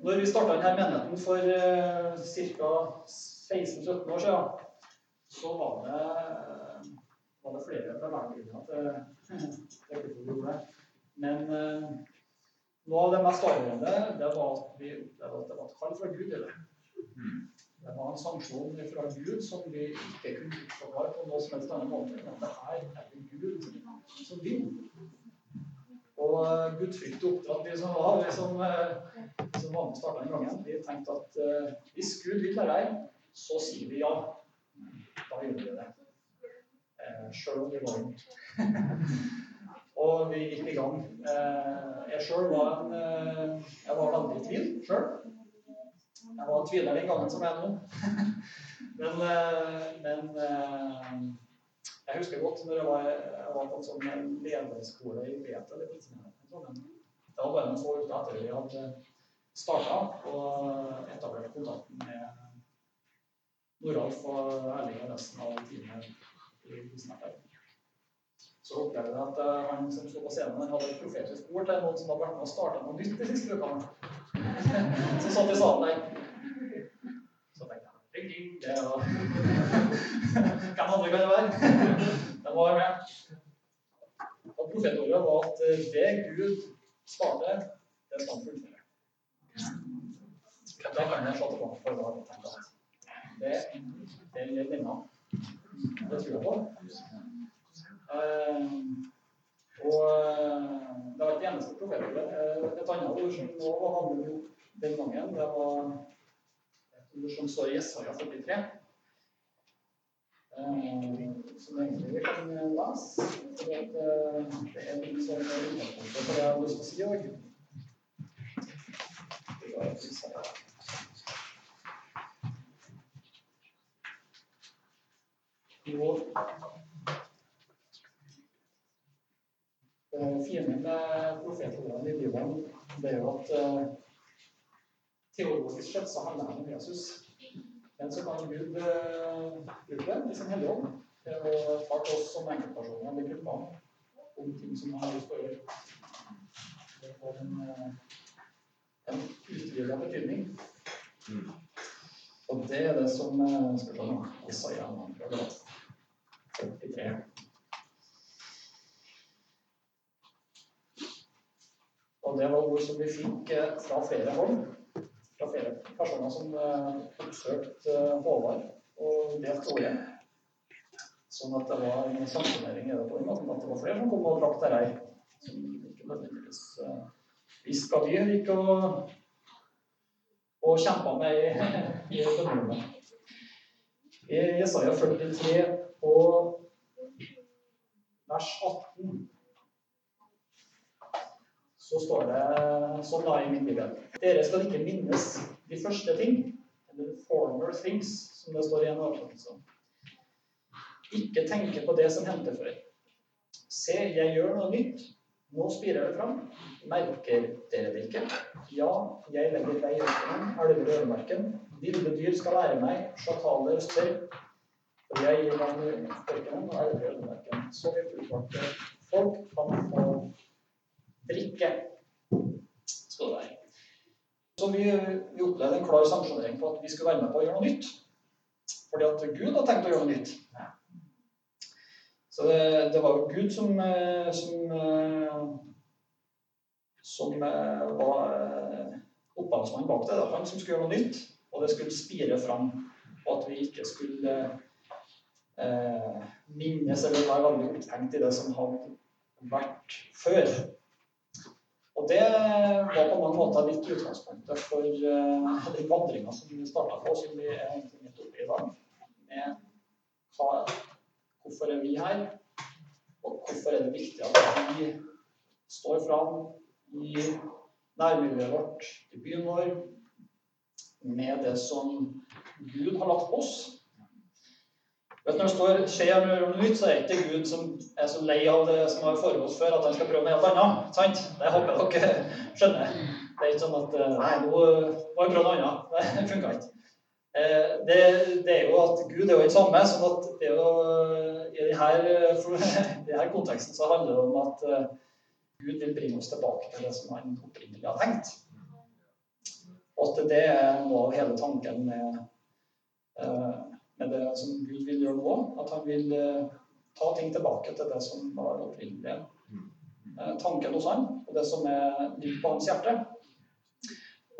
Når vi starta denne menigheten for uh, ca. 16-17 år siden, så var det, var det flere beveggrunner til hvorfor det. Men uh, noe av det mest avgjørende det var at vi opplevde at det var et kall fra Gud i det. Var en sanksjon fra Gud som vi ikke kunne forklare på noen som helst annen måte. Men det her er det Gud som vil. Og uh, gudfryktig oppdratt, vi som var vi som, uh, som var med starta den gangen, vi tenkte at uh, hvis Gud vil dette her, så sier vi ja. Da gjør vi det. Uh, Sjøl om vi var vondt. og vi gikk i gang. jeg sjøl var en Jeg var veldig i tvil sjøl. Jeg var en tviler den gangen som jeg er nå. men, men jeg husker godt når jeg var, jeg var på en sånn lederskole i Beta. Det var bare noen få uker etter vi hadde starta og etablert kontakten med Noralf og Erling og resten av teamet i Snapper. Så opplevde jeg at eh, han som sto på scenen, hadde et profetisk ord til noen som hadde vært med og starta noe nytt de siste ukene. Som satt i salen der. Det var hvem andre kan det være? De var med. Og profetordet var at eh, det Gud starter, det skal han fullføre. Det kan jeg slå tilbake på og det, det gjelder denne. Det tror jeg på. Eh, og eh, det var ikke eneste profetordet. Et annet ord som nå handler om den gangen, det var ord som står i Jesaja 43 som egentlig vi kan lese. For det er sånn utgangspunktet for det jeg har lyst til å si òg. Profetordene i Bibelen, det er at teologisk sett så handler det om Jesus. Men så kan Gud bruke det i sin hellige ånd til å ta til oss som enkeltpersoner eller grupper om ting som han har lyst til å gjøre. Det får en, uh, en utvidet betydning. Og det er det som skal se nå Isaiah 43. Og det var ord som vi fikk fra flere hold fra flere personer som oppsøkte uh, Håvard og delt ordet. Sånn at det var en samfunnering i det på den måten at det var flere som kom og drakk terrei. Som ikke nødvendigvis visste hva vi gikk og, og kjempa med i, i bønnerommet. I Jesaja 43 og vers 18 så står det sånn da i min bibel. Dere skal ikke minnes de første ting, eller former things, som det står i en oversettelse. Ikke tenke på det som hendte før. Se, jeg gjør noe nytt. Nå spirer det fram. Merker dere det ikke? Ja, jeg legger vei i ørkenen, elver i ødemarken. Ville dyr skal lære meg, sjakaler spør. Og jeg gir dem ørkenen og elver i ødemarken. Så vi utvalgte folk kan få drikke. Skal det være. Så vi, vi opplevde en klar sanksjonering på at vi skulle være med på å gjøre noe nytt. Fordi at Gud har tenkt å gjøre noe nytt. Så det, det var jo Gud som, eh, som, eh, som eh, var opphavsmannen bak det. Det var han som skulle gjøre noe nytt, og det skulle spire fram. Og at vi ikke skulle eh, minnes eller være veldig opphengt i det som hadde vært før. Og det var på mange måter litt utgangspunktet for uh, den vandringa som vi starta på, som vi er egentlig midt oppe i dag. Med hva, hvorfor er vi her, og hvorfor er det viktig at vi står fram i nærmiljøet vårt, i byen vår, med det som Gud har lagt på oss Vet, når det står 'skjer noe nytt', så er det ikke Gud som er så lei av det som har foregått før, at han skal prøve med helt annet. sant? Det håper jeg dere skjønner. Det er ikke sånn at eh, 'Nei, nå har jeg prøvd noe annet'. Det funka ikke. Eh, det, det, er jo at Gud er jo den samme. sånn at det er jo, I denne konteksten så handler det om at eh, Gud vil bringe oss tilbake til det som han opprinnelig har tenkt. Og at det er noe av hele tanken med, eh, med det som Gud vil gjøre nå. At han vil eh, ta ting tilbake til det som var opprinnelig eh, tanken hos han, og det som er dypt på hans hjerte.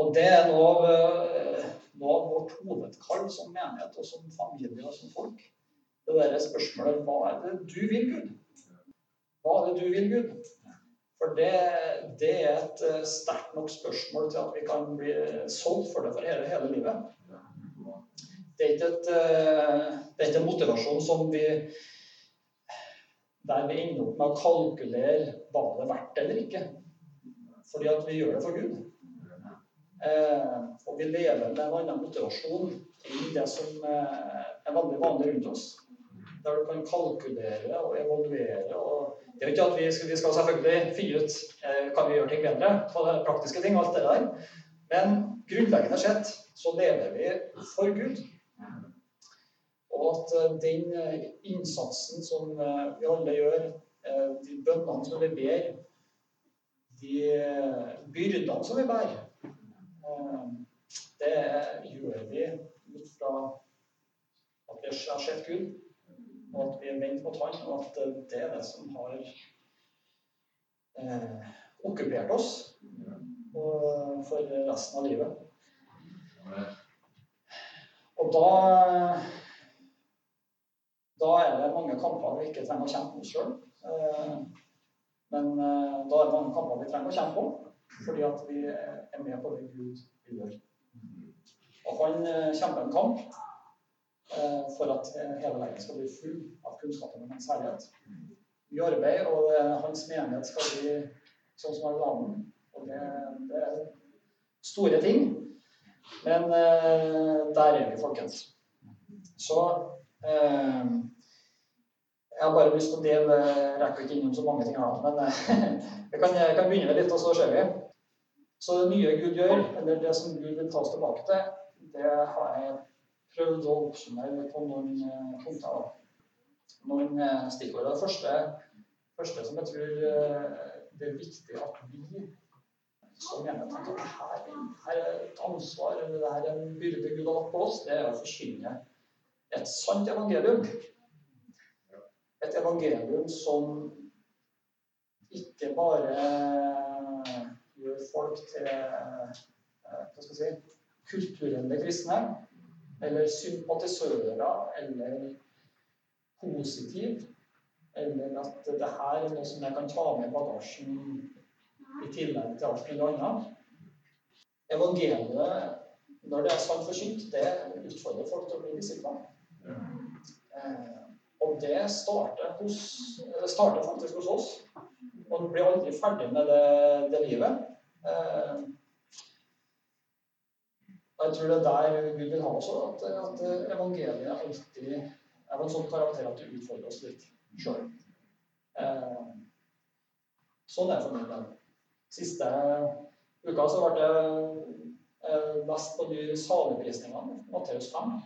Og det er noe av, noe av vårt hovedkall som menighet og som familie og som folk. Det derre spørsmålet Hva er det du vil, Gud? Hva er det du vil, Gud? For det, det er et sterkt nok spørsmål til at vi kan bli solgt for det for hele, hele livet. Det er, et, det er ikke en motivasjon som vi der vi ender opp med å kalkulere hva det er verdt eller ikke. Fordi at vi gjør det for Gud. Eh, og vi lever med en annen motivasjon i det som eh, er veldig vanlig rundt oss. Der du kan kalkulere og evaluere. og Det er jo ikke at vi skal, vi skal selvfølgelig finne ut eh, kan vi gjøre ting bedre på det praktiske ting, alt det der. Men grunnleggende sett så lever vi for Gud. Og at eh, den eh, innsatsen som eh, vi alle gjør, de bønnene som vi ber, de byrdene som vi bærer, det gjør vi ut fra at vi har sett Gud, og at vi er vendt mot Han, og at det er det som har eh, okkupert oss for resten av livet. Og da da er det mange kamper vi ikke trenger å kjempe om sjøl. Eh, men eh, da er det mange kamper vi trenger å kjempe om, fordi at vi er med på det Gud vil gjøre. Og han eh, kjemper en kamp for at hele verden skal bli full av kunnskapen om hans herlighet. Mye arbeid, og hans menighet skal bli sånn som la den. Og det, det, er store ting. Men der er vi, folkens. Så jeg har bare lyst til å dele rekker ikke innom så mange ting her, men jeg kan, jeg kan begynne litt, og så ser vi. Så det nye Gud gjør, eller det som Gud vil ta oss tilbake til, det har jeg prøvd å oppsummere på noen eh, punkter. Noen eh, stikkord. Det første, første som jeg tror det er viktig at vi som gjerne tenker at her, her er et ansvar, eller det her er en byrde Gud har lagt på oss, det er å forkynne et sant evangelium. Et evangelium som ikke bare gjør folk til eh, hva skal jeg si, kulturelle kristne, eller sympatisører, eller positiv, eller at det her er noe som jeg kan ta med i bagasjen i tillegg til alt mulig annet. Evangeliet, når det er sant forsynt, det utfordrer folk til å bli disipler. Eh, og det starter, hos, starter, faktisk hos oss. Og du blir aldri ferdig med det, det livet. Eh, og jeg tror det er der Gud vil ha oss at, at evangeliet alltid er av en sånn karakter at det utfordrer oss litt sjøl. Eh, sånn er det for min del. Siste uka så ble det best på de saligprisningene, Matteus 5.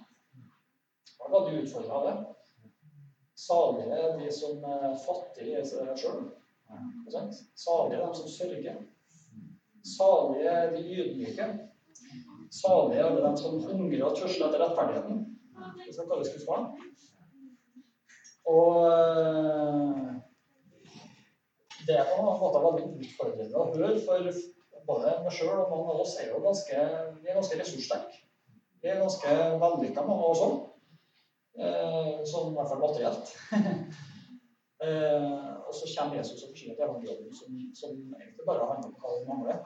Da var du utfordra av det. Salige er de som er fattige i seg sjøl. Salige er de som sørger. Salige er de ydmyke. Salige er alle de som hungrer og tørster etter rettferdigheten. Det skal kalles Guds barn. Og eh, det er på en måte veldig utfordrende å høre, for både meg sjøl og mange av oss er jo ganske, vi er ganske ressurssterke. Vi er ganske vellykka, mange av oss òg. Eh, sånn i hvert fall materielt. eh, og så kommer Jesus og forsyner et evangelium som, som, egentlig bare handler om hva vi mangler.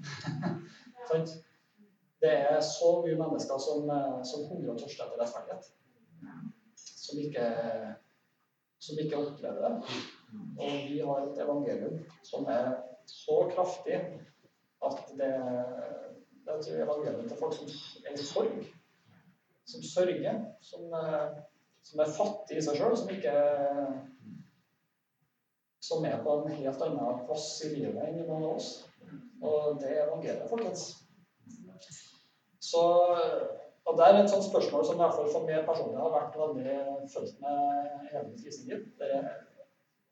Sant? Det er så mye mennesker som, eh, som hungrer og tørster etter rettferdighet. Som ikke, som ikke opplever det. Og vi har et evangelium som er så kraftig at det, det er evangelium til folk som er i sorg som sørger, som, eh, som er fattig i seg sjøl, som ikke som er på en helt annen plass i livet enn noen av oss. Og det er evangeliet, folkens. Så, og Det er et sånt spørsmål som i hvert fall for meg personlig har vært veldig fulgt med hele krisen kristne. Det er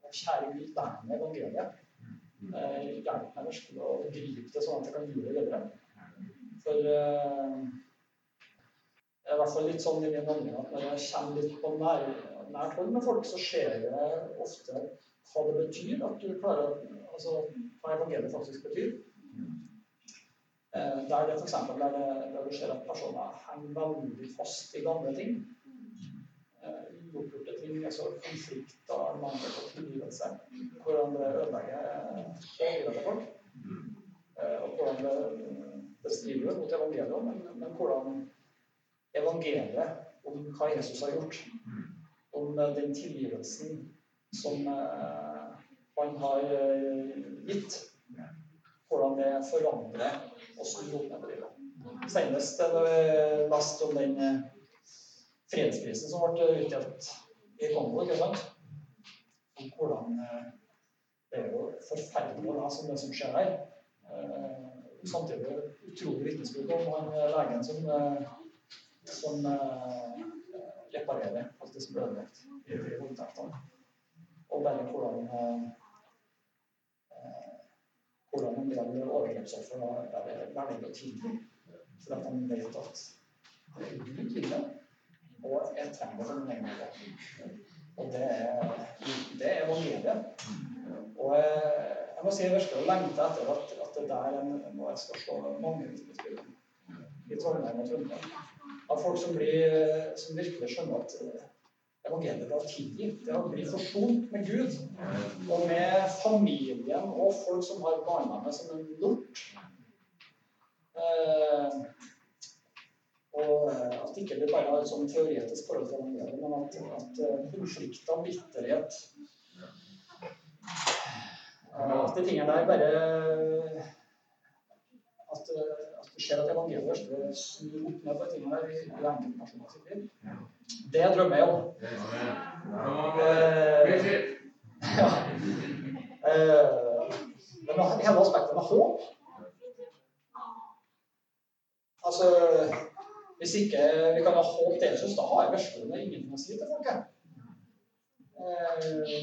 Kjære Gud, vær med evangeliet. Eh, hjelp meg virkelig å gripe det sånn at jeg kan gjøre det bedre. For uh, i hvert fall litt sånn i min vandring at når jeg kommer litt på nær, nært hold med folk, så ser jeg ofte hva det betyr at du klarer Altså hva evangeliet faktisk betyr. Uh, der det f.eks. Der, der du ser at personer henger veldig fast i gamle ting. Uh, uoppgjorte ting, altså konflikter, mangel på tilgivelse. Hvordan det ødelegger til folk. og hvordan det det strider mot evangeliet, men, men hvordan evangeliet om hva Jesus har gjort, om eh, den tilgivelsen som uh, han har uh, gitt, hvordan det forandrer oss som med livet. Senest da vi leste om den fredsprisen som ble utdelt i Kongo. ikke sant? Om hvordan Det er jo forferdelig å lese om det som skjer der samtidig utrolig vitnesbyrd om han eh, legen som, eh, som uh, reparerer alt det som ble ødelagt i, voldtektene. Og bare hvordan uh, hvordan en del overgrepsofre er veldig å tilgi. For at de vet at det er Gud og jeg trenger den egen. Og det er, det er evangeliet. Og jeg må si jeg virkelig lengter etter at, at det der er noe jeg skal slå mange vitnesbyrd i Trondheim og Trøndelag. Av folk som, blir, som virkelig skjønner at eh, evangeliet er tilgitt. Det å bli forsont med Gud og med familien og folk som har barnevernet som en lort. Eh, og at at ikke det bare har et sånn teoretisk forhold til evangeliet, men at, at eh, konflikter, bitterhet at de tingene der bare At, ser at evangeliet snur opp ned på de tingene der i enkeltpersoner sitt liv. Det drømmer jeg om. Eh, ja. Men hele aspektet med håp Altså Hvis ikke vi kan ha håp til Jesus, da har jeg virkelig ingenting å si til folket. Eh,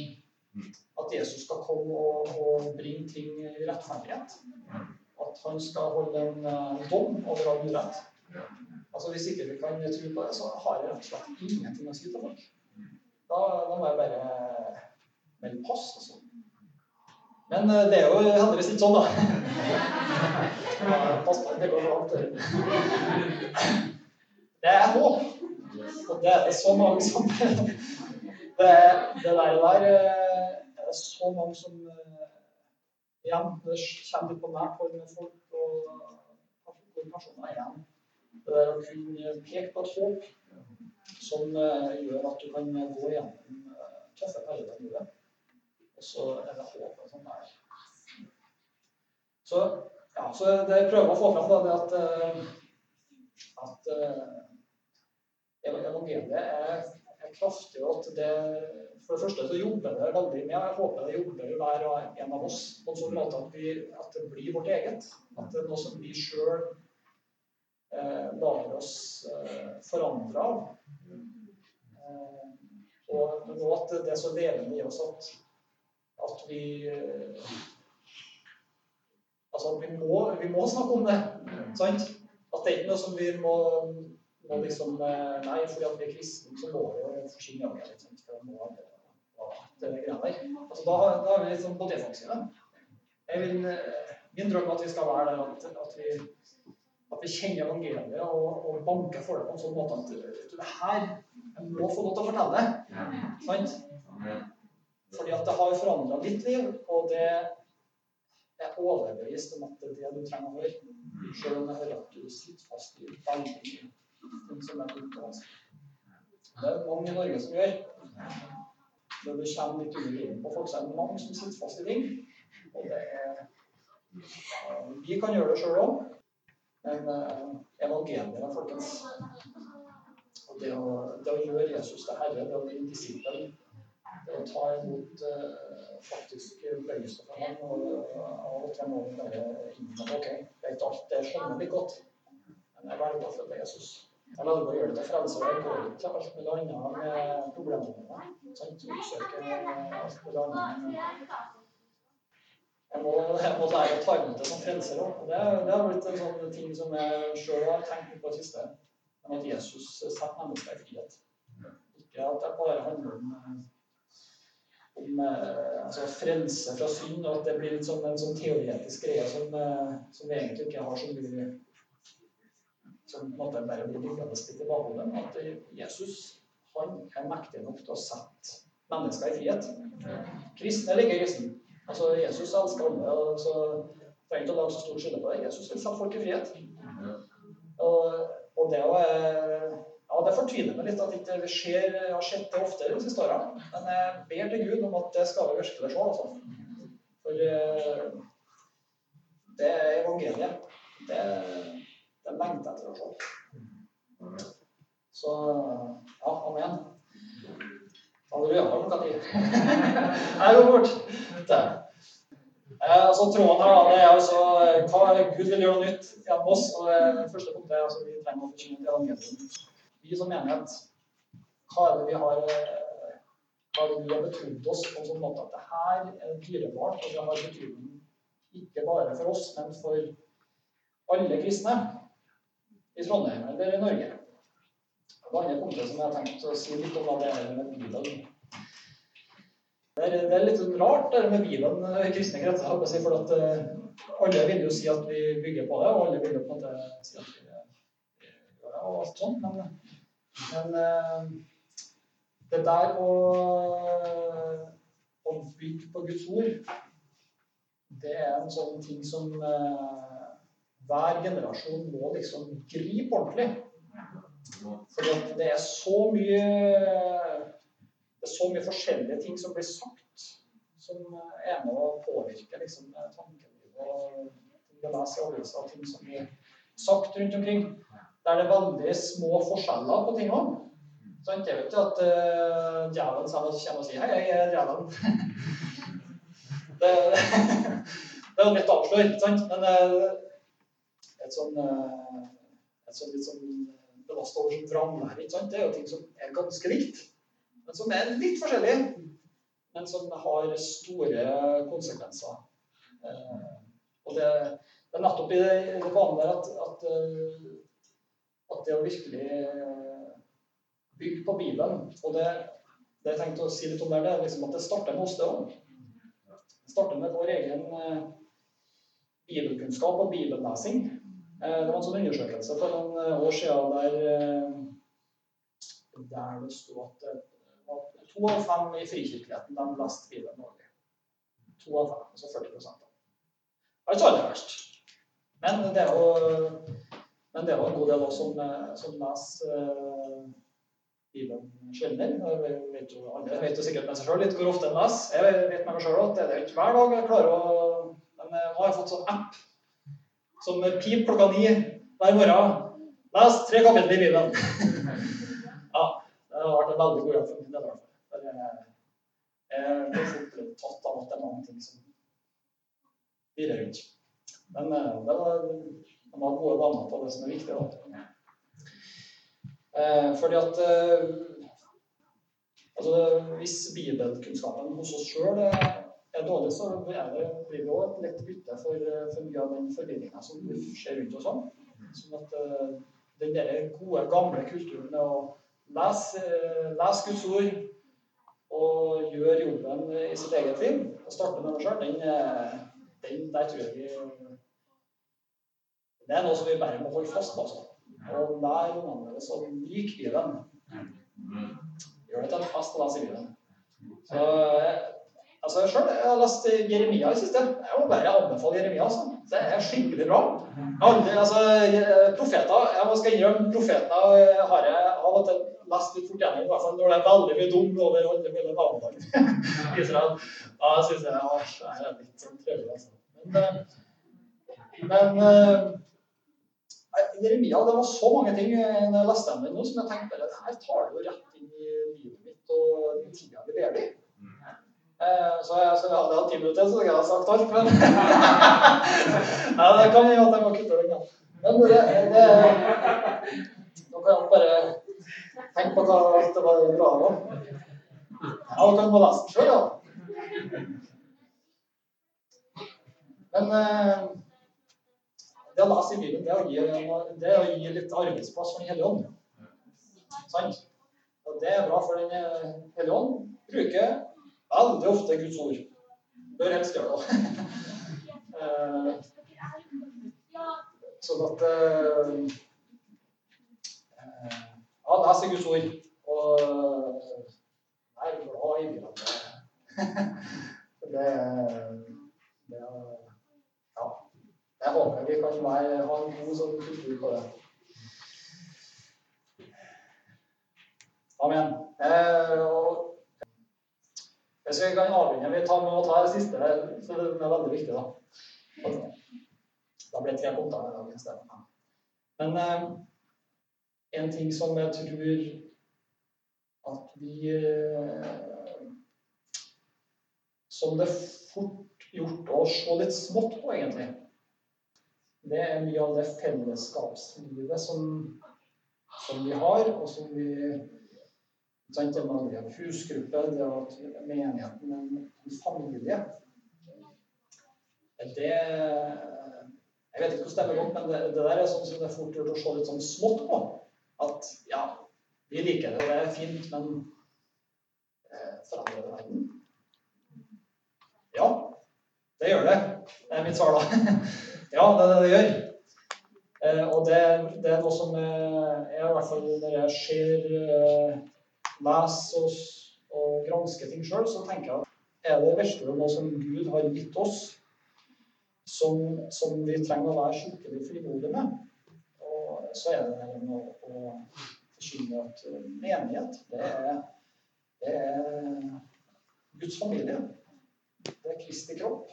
at Jesus skal komme og, og bringe ting i rettferdighet. At han skal holde en uh, dom over all urett. Altså Hvis ikke vi kan tro på det, så har jeg rett og slett ingenting å si til folk. Da, da må jeg bare melde pass. Altså. Men uh, det er jo heldigvis ikke sånn, da. pass på, det går langt. Det er håp. Og det er så mange som Det, det der, der eh, er det så mange som igjen, det kommer på meg med folk og hvor personer er igjen. Det er å kunne peke på et håp som uh, gjør at du kan gå gjennom uh, tøffe perioder i livet. Og så er det håpet som er Så, ja, så det jeg prøver å få fram, da, det at, at evangeliet er kraftig, og at det for det første så jobber det veldig med Jeg håper det jobber hver og en av oss på en sånn måte at, vi, at det blir vårt eget. At det er noe som vi sjøl eh, lar oss eh, forandre av. Eh, og nå at det er så levende i oss at, at vi Altså vi må, vi må snakke om det. Sant? At det er ikke noe som vi må, må liksom eh, Nei, fordi at vi er kristne, så må vi jo forkynne det. Liksom. For det må, det greia det Altså, da, da, er vi litt sånn på defensiven. Vil, eh, min drøm er at vi skal være der at, at, vi, at vi, kjenner evangeliet og, og, banker for det på en sånn måte at du, det her jeg må få lov til å fortelle det. Sant? Fordi at det har forandra ditt liv, og det er overbevist om at det er det du trenger å høre. Selv om jeg hører at du sitter fast i veldig mye som er brukt. Det er mange i Norge som gjør. Når det kommer litt under livet på folk, så er det mange som sitter fast i ting. Og det er eh, Vi kan gjøre det sjøl òg, men uh, evangeliet, folkens. Og det å, det å, gjøre Jesus til Herre, det å bli disippel, det å ta imot uh, faktisk bøyelse fra ham og av og til må vi bare innrømme ok, vet alt, det skjønner vi godt, men jeg velger å følge Jesus. Jeg lager å gjøre det til og jeg går ikke til alt mulig annet med problemene mine. Sant? Oppsøker alt mulig annet. jeg må, lære å ta imot det som frelser òg. Det, det har blitt en sånn ting som jeg sjøl har tenkt på i det siste. Men at Jesus setter mennesker i frihet. Ikke at det bare handler om, om altså frelse fra synd, og at det blir sånn, en sånn teoretisk greie som, som vi egentlig ikke har så mye som på en måte bare blir liggende litt i bakhodet. At Jesus han er mektig nok til å sette mennesker i frihet. Kristne i kristen. Altså, Jesus elsker alle. og så trenger ikke å lage så stor skylde på det. Jesus vil sette folk i frihet. Og, og det, å, ja, det fortviler meg litt at ikke vi ikke har sett det oftere de siste årene. Men jeg ber til Gud om at det skal vi virkelig se. Altså. For eh, det er evangeliet. Det, det lengter etter å se. Så ja, amen. Halleluja. Klokka ti. Her går bort. Eh, altså, tråden her det er altså hva Gud vil gjøre nytt gjennom oss. og det første punktet er altså, Vi trenger å forkynne til evangeliet. Vi som menighet, hva er det vi har eh, hva er det Gud har betrodd oss på en sånn måte at det her er dyrebart, og det har betydning ikke bare for oss, men for alle kristne i Trondheim eller i Norge. Det andre punktet som jeg har tenkt å si litt om, det er med Bibelen. Det er, det er litt rart det med Bibelen i kristne kretser. Si, for uh, alle vil jo si at vi bygger på det, og alle vil jo på en måte si at vi gjør det, og alt sånt. Men, men det der å, å, bygge på Guds ord, det er en sånn ting som hver generasjon må liksom gripe ordentlig. Fordi det er så mye det er så mye forskjellige ting som blir sagt, som er med å påvirke liksom, tankelivet og vi leser i aviser, ting som blir sagt rundt omkring. Der det er veldig små forskjeller på tingene. Sant? Jeg vet jo at uh, djevelen kommer og sier 'Hei, jeg er djevelen'. det, det er lett å avsløre, ikke sant? Men uh, et sånn, uh, et sånn litt sånn belasta over som vranglære. Det er jo ting som er ganske likt, men som er litt forskjellige. Men som har store konsekvenser. Eh, og det, det er nettopp i det, det banen der at, at, eh, at, det å virkelig eh, bygge på Bibelen Og det, det jeg tenkte å si litt om der, det er liksom at det starter med oss, det òg. Det starter med vår egen bibelkunnskap og bibellesing. Eh, det var en sånn undersøkelse for noen eh, år siden der, eh, der det sto at to av fem i frikirkeligheten de leste Bibelen årlig. To av fem, altså 40 Det er ikke aller verst. Men det er jo, men det er en god del også som, som leser Bibelen jo, alle vet jo sikkert med seg sjøl litt hvor ofte en leser. Jeg vet med meg sjøl at det er ikke hver dag jeg klarer å Men nå har jeg fått sånn app som pip klokka ni hver morgen. Les tre kapitler i Bibelen. ja, det har vært en veldig god jobb for min del. Jeg blir fort tatt av at det er mange ting som virrer rundt. Men eh, det var, de har gode vaner på det som er viktig. Da. Eh, fordi at eh, altså, Hvis bibelkunnskapen hos oss sjøl er dårlig, så er det, blir også et lett bytte for, for mye av den forvirringa som skjer rundt oss. Sånn at uh, den der gode, gamle kulturen med å lese, uh, lese Guds ord og gjøre jobben i sitt eget liv, og starte med det sjøl, den, eh, den, der tror jeg vi Det er noe som vi bare må holde fast på. Altså. Og lære ungene våre å like Bibelen. Gjør det til en fest å lese Bibelen. Så Altså, jeg jeg har lest Jeremia i siste. Jeg må bare anbefale Jeremia. altså. Det er skikkelig bra. Aldri, altså, profeter, Jeg skal innrømme profeter har jeg av og til lest litt fort gjennom, i hvert fall når det er veldig mye dumt over alle mulige nabolag i Israel. Da syns jeg at det er litt sånn trøbbel, Altså. Men, eh, men uh, Jeremia, det var så mange ting når jeg leste den nå, som jeg tenkte at her tar det jo rett inn i livet mitt og den tida vi lever i. Eh, så jeg, jeg hadde hatt ti minutter, så jeg hadde sagt alt. Men ja, det kan hende at jeg må kutte den. Men det, det Nå kan jeg bare tenke på hva det var bra av. Ja, kan må lese den sjøl, ja. Men eh, det å lese i Bibelen, det å gi, det å gi litt arbeidsplass for Den hellige ånd. Sant? Og det er bra, for Den hellige ånd bruker veldig ofte Guds ord. Bør helst gjøre det. Eh, sånn at Ja, Ja, leser Guds ord. Og er glad i Bibelen. Det, det, ja, jeg håper vi kan være, ha en god sånn kultur på det. Amen. Eh, hvis vi kan avrunde Vi tar, må ta det siste, for det er veldig viktig. Da Da det tre punkter i dag isteden. Men eh, en ting som jeg tror at vi eh, Som det er fort gjort å se litt smått på, egentlig. Det er mye av det fellesskapslivet som, som vi har, og som vi Det med en husgruppe, det at menigheten er en familie. Det Jeg vet ikke hvordan det er godt, men det, det, der er sånn som det er fort gjort å se litt sånn smått på. At ja, vi liker det, det er fint, men eh, forandrer det verden? Ja, det gjør det. Det er mitt svar, da. ja, det er det det gjør. Eh, og det, det, er noe som eh, jeg i hvert fall når jeg ser eh, oss og, gransker ting sjøl, så tenker jeg at er det virkelig noe som Gud har gitt oss, som, som vi trenger å være skikkelig frimodige med, og så er det noe å forkynne at menighet, det er, det er Guds familie. Det er Kristi kropp.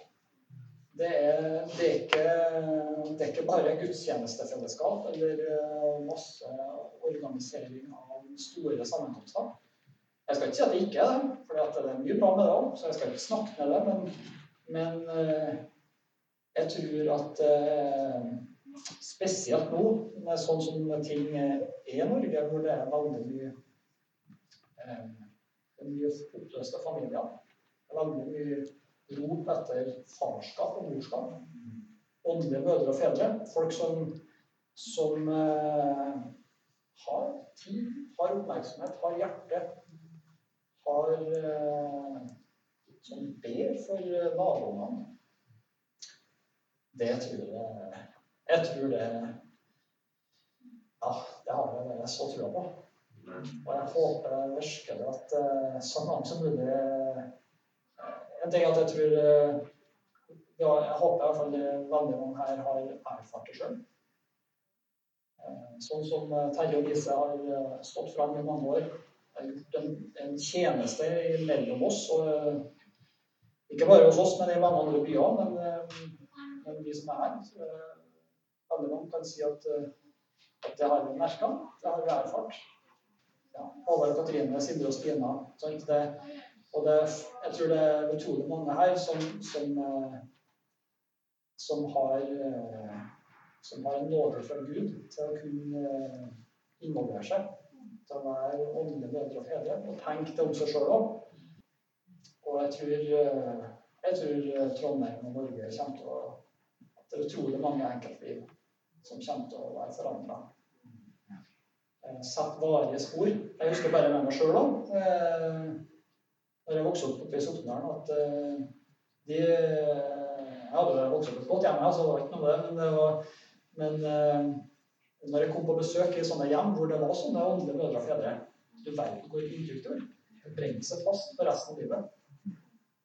Det er, det, er ikke, det er, ikke, bare gudstjenestefellesskap eller masse organisering av store sammenkomster. Jeg skal ikke si at det ikke er det, for det er mye bra med det òg, så jeg skal ikke snakke med det. Men, men eh, jeg tror at eh, spesielt nå, med sånn som ting er i Norge, hvor det er veldig mye eh, mye oppløste familier, veldig mye rop etter farskap og morskap, åndelige mødre og fedre, folk som, som har tid, har oppmerksomhet, har hjerte, har eh, som ber for eh, naboene. Det tror jeg Jeg tror det Ja, det har jeg så trua på. Og jeg håper virkelig at eh, så mange som mulig En ting at jeg tror ja, Jeg håper i hvert fall veldig mange her har erfart det sjøl. Sånn som Terje og Lise har stått fram i mange år har gjort en, en, tjeneste mellom oss. Og, eh, ikke bare hos oss, men i mange andre byer. Men, eh, men vi som er her. Alle mange kan si at, eh, at det har vi merka. Det har vi erfart. Ja, Håvard Katrine, Sindre og Stina. Det, og det, jeg tror det er utrolig mange her som, som, som har som har en nåde fra Gud til å kunne involvere seg til å være åndelige mødre og fedre og tenke det om seg sjøl òg. Og jeg tror, eh, jeg tror, eh, Trondheim og Norge kommer til å at det er utrolig mange enkeltliv som kommer til å være forandra. Eh, Sett varige spor. Jeg husker bare med meg sjøl òg, da jeg vokste opp i Sokndalen, at de Jeg hadde vokst opp godt hjem, så det var ikke noe det, men, det var, men når jeg kom på besøk i sånne hjem hvor det var sånne åndelige mødre og fedre Du verden hvor inntrykk det Det brenner seg fast for resten av livet.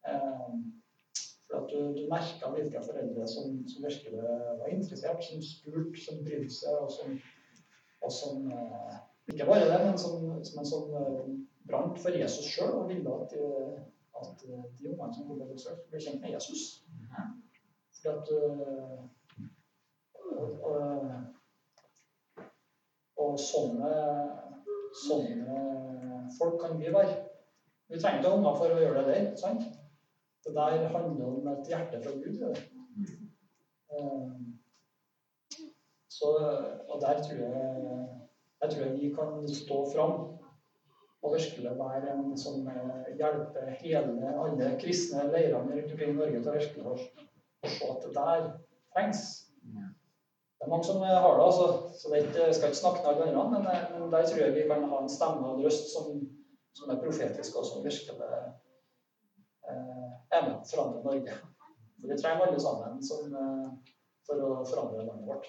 Eh, for at du, du merka hvilke foreldre som, som, virkelig var interessert, som spurte, som brydde seg, og som, og som eh, Ikke bare det, men som, som en sånn eh, brant for Jesus sjøl og ville at, at de ungene som kom på besøk, ble kjent med Jesus. For at og, sånne, sånne folk kan vi være. Vi trenger ikke unger for å gjøre det der. sant? Det der handler om et hjerte fra Gud. Det. Eh, så, og der tror jeg, jeg tror vi kan stå fram og virkelig være en som hjelper hele, alle kristne leirene rundt omkring i Norge til virkelig å se at det der trengs. Det er mange som har det, altså, så det skal ikke snakke med alle andre, men, men der tror jeg vi kan ha en stemme og en røst som, som er profetisk, og som virkelig eh, er med å forandre Norge. For vi trenger alle sammen som, eh, for å forandre landet vårt.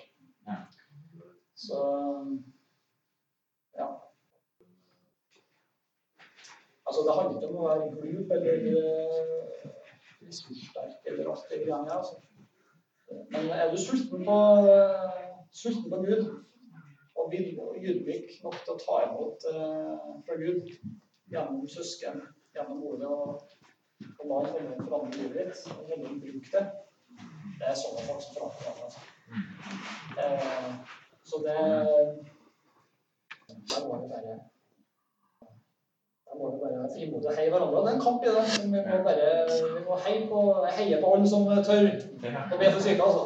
Så ja. Altså, det handler ikke om å være glup eller uh, ressurssterk eller alt det greiene altså. Men er du sulten på, sulten på Gud. Og vil og ydmyk nok til å ta imot uh, fra Gud gjennom søsken, gjennom ordet og, og la Han forandre livet ditt, og heller bruke det. Det er sånne folk som forandrer altså. Uh, så det Der må det bare da må bare frimodig heie hverandre. Det er en kamp i det. Vi må bare heie på, alle som tør å be for syke. altså.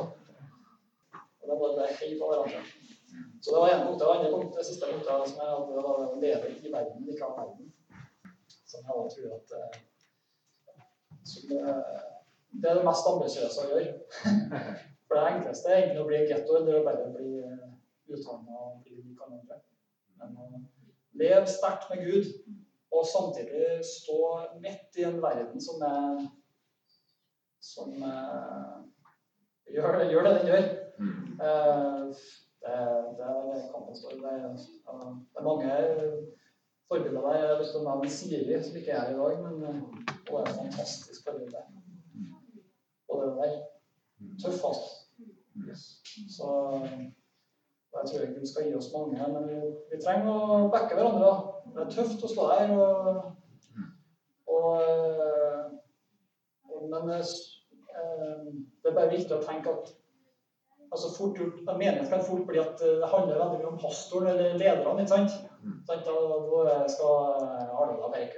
Heie på hverandre. Så det var ene punktet. Det andre punktet, det siste punktet jeg hadde, var å leve i verden, ikke av verden. Som jeg også tror at eh, eh, Det er det mest ambisiøse å gjøre. For det enkleste er egentlig å bli getto eller å bare bli eh, utvanna og bli lik. Men å sterkt med Gud og samtidig stå midt i en verden som er som uh, gjør, det, gjør, det den gjør. Uh, det, det er kampen står. Det, det er mange forbilder der. Jeg har lyst til å nevne Siri, som ikke er her i dag, men hun er et fantastisk forbilde. Og det der. Tøff, altså. Så jeg tror ikke vi skal gi oss mange, men vi, vi trenger å backe hverandre. Det er tøft å slå her. og, og, og Men eh, det er bare viktig å tenke at altså fort gjort, En menighet kan fort bli at det handler veldig mye om pastoren eller lederne. ikke sant? sant? Da skal Arnold preke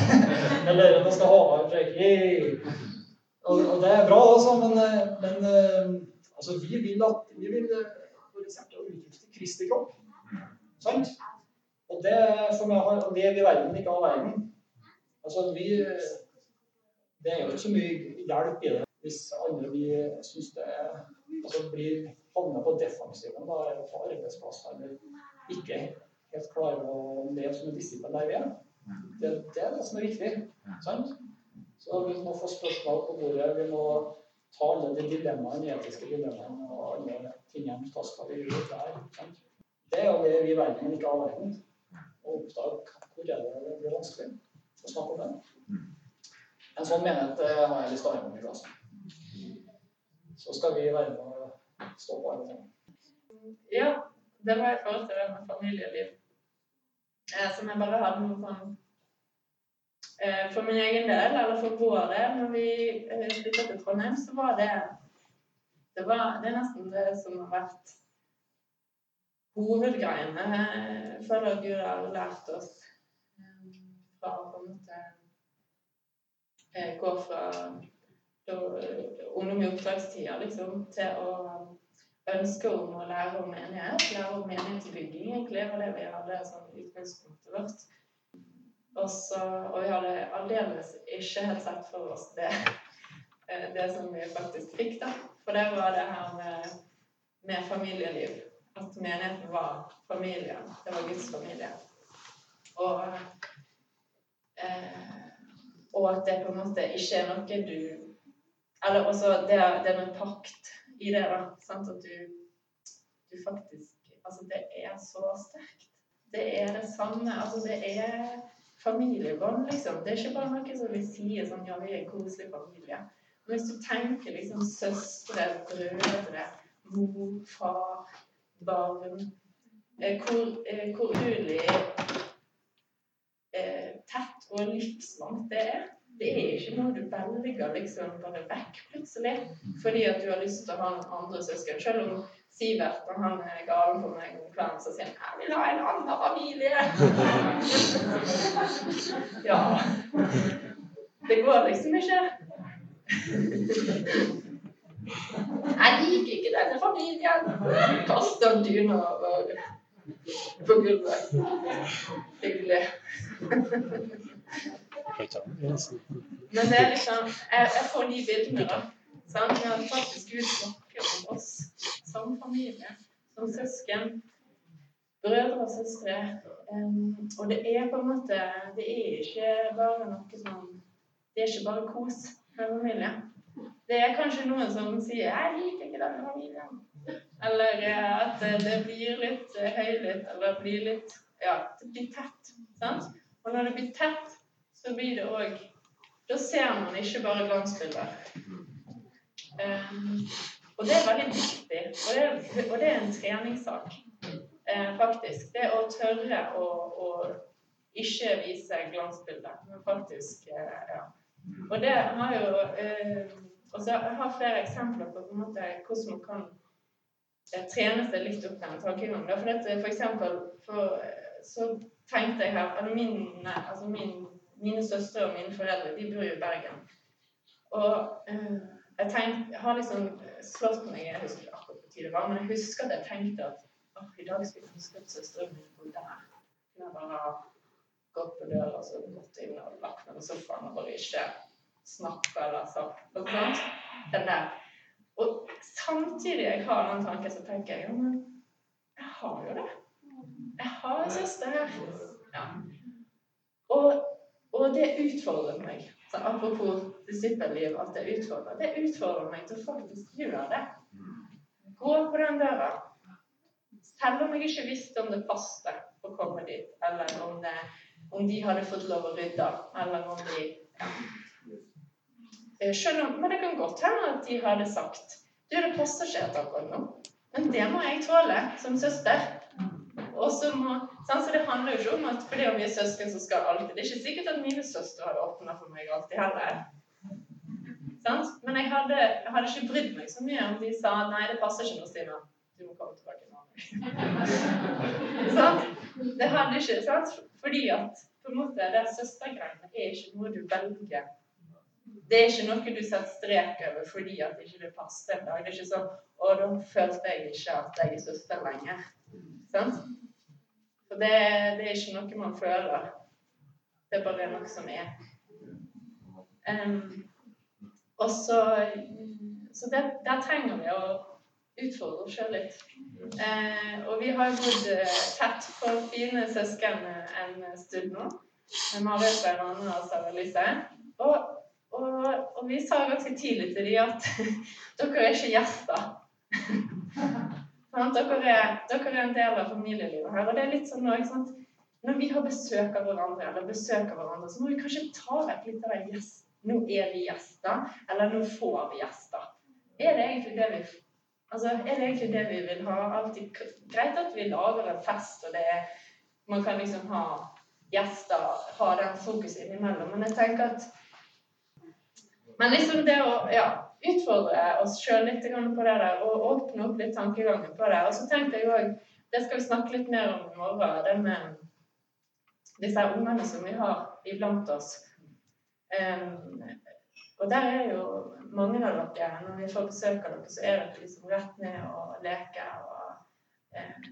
Eller nå skal Håvard peke og, og det er bra, altså, men, men altså, vi vil at vi vil for eksempel, uttrykk til Kristi kropp. Sant? Og det for meg å leve i verden, ikke av verden. Altså, vi Det er jo ikke så mye hjelp i det hvis alle vi syns det er altså blir havner på defensiven da, eller på arbeidsplass eller ikke helt klarer å leve som en disippel der vi er. Det, det, er det som er viktig. Sant? Så vi må få spørsmål på bordet. Vi må ta alle de dilemmaene, etiske dilemmaene og alle tingene hva skal vi gjøre der. Sant? Det er jo det vi i verden, ikke av verden. Å oppdage hvor er det blir vanskelig å snakke om det. En sånn menighet har jeg lyst til å ha med i Altså. Så skal vi være med å stå på alle ting. Ja, det var i forhold til det med familieliv. Eh, som jeg bare hadde noe sånn Eh, for min egen del, eller for vår del, når vi eh, flytta til Trondheim, så var det det, var, det er nesten det som har vært hovedgreiene. Jeg føler jeg Gud har lært oss fra fra på en måte Gå fra ungdom i oppdragstida liksom, til å ønske om å lære om menighet, lære om menighetsbygging. Egentlig var det vi hadde som utgangspunktet vårt. Også, og vi hadde aldeles ikke helt sett for oss det, eh, det som vi faktisk fikk, da. For det var det her med, med familieliv. At menigheten var familien. Det var Guds familie. Og, eh, og at det på en måte ikke er noe du Eller også det, det med pakt i det, da. Sant? At du, du faktisk Altså, det er så sterkt. Det er det samme. Altså, det er familiebånd, liksom. Det er ikke bare noe som vi sier sånn ja, vi er en koselig familie. Men hvis du tenker liksom søstre, brødre, mor, far, barn eh, Hvor, eh, hvor utrolig eh, tett og livslangt det er. Det er ikke noe du velger liksom bare vekk plutselig fordi at du har lyst til å ha noen andre søsken. Selv om Sivert, og han er galen på meg om kvelden, så sier han 'Jeg vil ha en annen familie'. ja. Det går liksom ikke. Jeg liker ikke denne familien. Kaster dyna på gulvet. Hyggelig. Men det er liksom Jeg, jeg får de bildene, da. Sant? Med at faktisk Gud snakker om oss som familie, som søsken, brødre og søstre. Um, og det er på en måte Det er ikke bare noe sånn Det er ikke bare kos med familie. Det er kanskje noen som sier 'Jeg liker ikke denne familien'. Eller eh, at det blir litt eh, høylytt, eller blir litt Ja, det blir tett. Sant? Og når det blir tett, så blir det òg Da ser man ikke bare glansbilder. Um, og det er veldig viktig. Og det og det er en treningssak, eh, faktisk. Det å tørre å, å ikke vise glansbilder, men faktisk eh, Ja. Og det har jo eh, og så Jeg har flere eksempler på, på måte, hvordan man kan eh, trene seg litt opp denne tankegangen. For, at, for eksempel, for, eh, så tenkte jeg her at mine, altså min, Mine søstre og mine foreldre de bor jo i Bergen. Og uh, jeg, tenkte, jeg har liksom slått meg Jeg husker ikke akkurat hvor tid det var, men jeg husker at jeg tenkte at i dag skulle jeg ønske at søstrene mine bodde her. Hun jeg bare gått på døra og så gått inn og lagt meg på sofaen og bare ikke snakke eller sånn. Den der. Og samtidig jeg har den tanken, så tenker jeg jo, men jeg har jo det. Jeg har en søster her. Ja. Og, og, det utfordrer meg. Så apropos disippelliv, at det utfordrer. Det utfordrer meg til å faktisk gjøre det. Gå på den døra. Selv om jeg ikke visste om det passet å komme dit, eller om, det, om de hadde fått lov å rydde, eller om de ja, selv om, men det kan godt hende at de hadde sagt du, det passer ikke helt akkurat nå, men det må jeg tåle som søster. Og så må, sånn, så Det handler jo ikke om at fordi om vi er søsken, så skal alltid Det er ikke sikkert at mine søstre hadde åpna for meg alltid heller. Sånn? Men jeg hadde, jeg hadde, ikke brydd meg så mye om de sa nei, det passer ikke nå, Stina. Du må komme tilbake nå. sånn? Det hadde ikke sant? Fordi at på en måte, det søstergreiene er ikke noe du velger det er ikke noe du setter strek over fordi at det ikke passer en dag. Det er ikke sånn 'Å, da følte jeg ikke at jeg er søster lenger.' Sant? For det, det, er ikke noe man føler. Det er bare noe som er. Um, og så Så det, der trenger vi å utfordre oss sjøl litt. Uh, og vi har bodd tett på fine søsken en stund nå. Marit og Anne og Sara Lise. Og og, og, vi sa ganske tidlig til dem at dere er ikke gjester. dere, er, dere, er, en del av familielivet her. Og det er litt sånn nå, Når vi har besøk av hverandre, eller besøker hverandre, så må vi kanskje ta vekk litt av det gjest. Nå er vi gjester, eller nå får vi gjester. Er det egentlig det vi Altså, er det egentlig det vi vil ha? Alltid greit at vi lager en fest, og det er, man kan liksom ha gjester, ha den fokuset innimellom. Men jeg tenker at men liksom det å ja, utfordre oss sjøl litt på det der, og åpne opp litt tankegangen på det. Og så tenkte jeg òg Det skal vi snakke litt mer om i morgen. Det med disse ungene som vi har iblant oss. Um, og der er jo mange av dere Når vi får besøk av dere, så er dere liksom rett ned og leker og, um,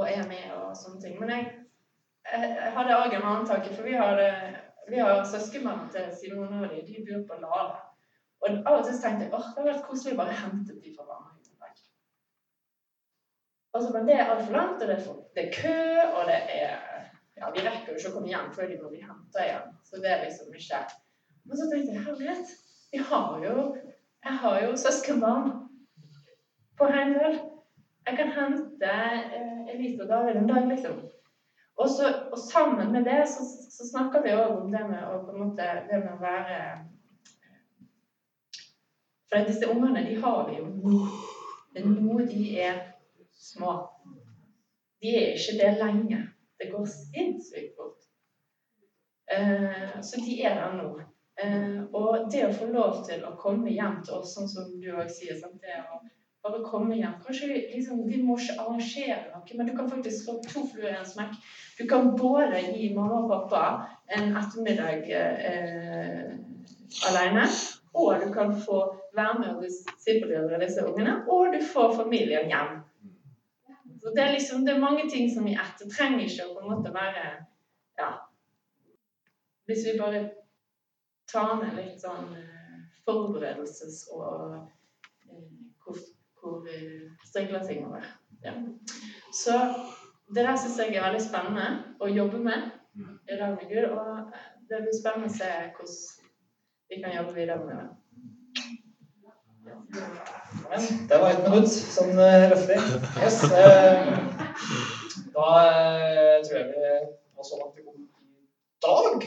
og er med og sånne ting. Men jeg, jeg hadde òg en annen tanke, for vi hadde vi har søskenbarn til Simone og de, de bor på Lade. Og av og til tenkte jeg at det hadde vært koselig å bare hente de fra barnehagen. Altså, men det er altfor langt, og det er, det er, kø, og det er Ja, vi rekker jo ikke å komme hjem før de må bli henta igjen. Så det er liksom ikke Men så tenkte jeg herlighet, vi har jo Jeg har jo søskenbarn på Heimdal. Jeg kan hente eh, Elise og David en dag, liksom. Og, så, og, sammen med det så, så snakker vi òg om det med, å, måte, det med å være For disse ungene, de har vi jo nå. Er nå de er små. De er ikke det lenge. Det går sinnssykt fort. Uh, så de er der nå. Uh, og det å få lov til å komme hjem til oss, sånn som du òg sier sant? det å bare komme hjem. Kanskje liksom, Vi må ikke arrangere noe, men du kan faktisk slå to fluer i en smekk. Du kan både gi mamma og pappa en ettermiddag eh, alene, og du kan få være med og disippelgjøre disse ungene, og du får familien hjem. Så det er liksom, det er mange ting som i ett. Trenger ikke å på en måte være ja, Hvis vi bare tar ned litt sånn eh, forberedelses- og eh, hvor, vi eh, ting over. Ja. Så det der syns jeg er veldig spennende å jobbe med i dag med Gud. Og det blir spennende å se hvordan vi kan jobbe videre med det. Det var ett minutt, sånn eh, røftlig. Yes. eh, Da eh, tror jeg vi var så langt vi i dag.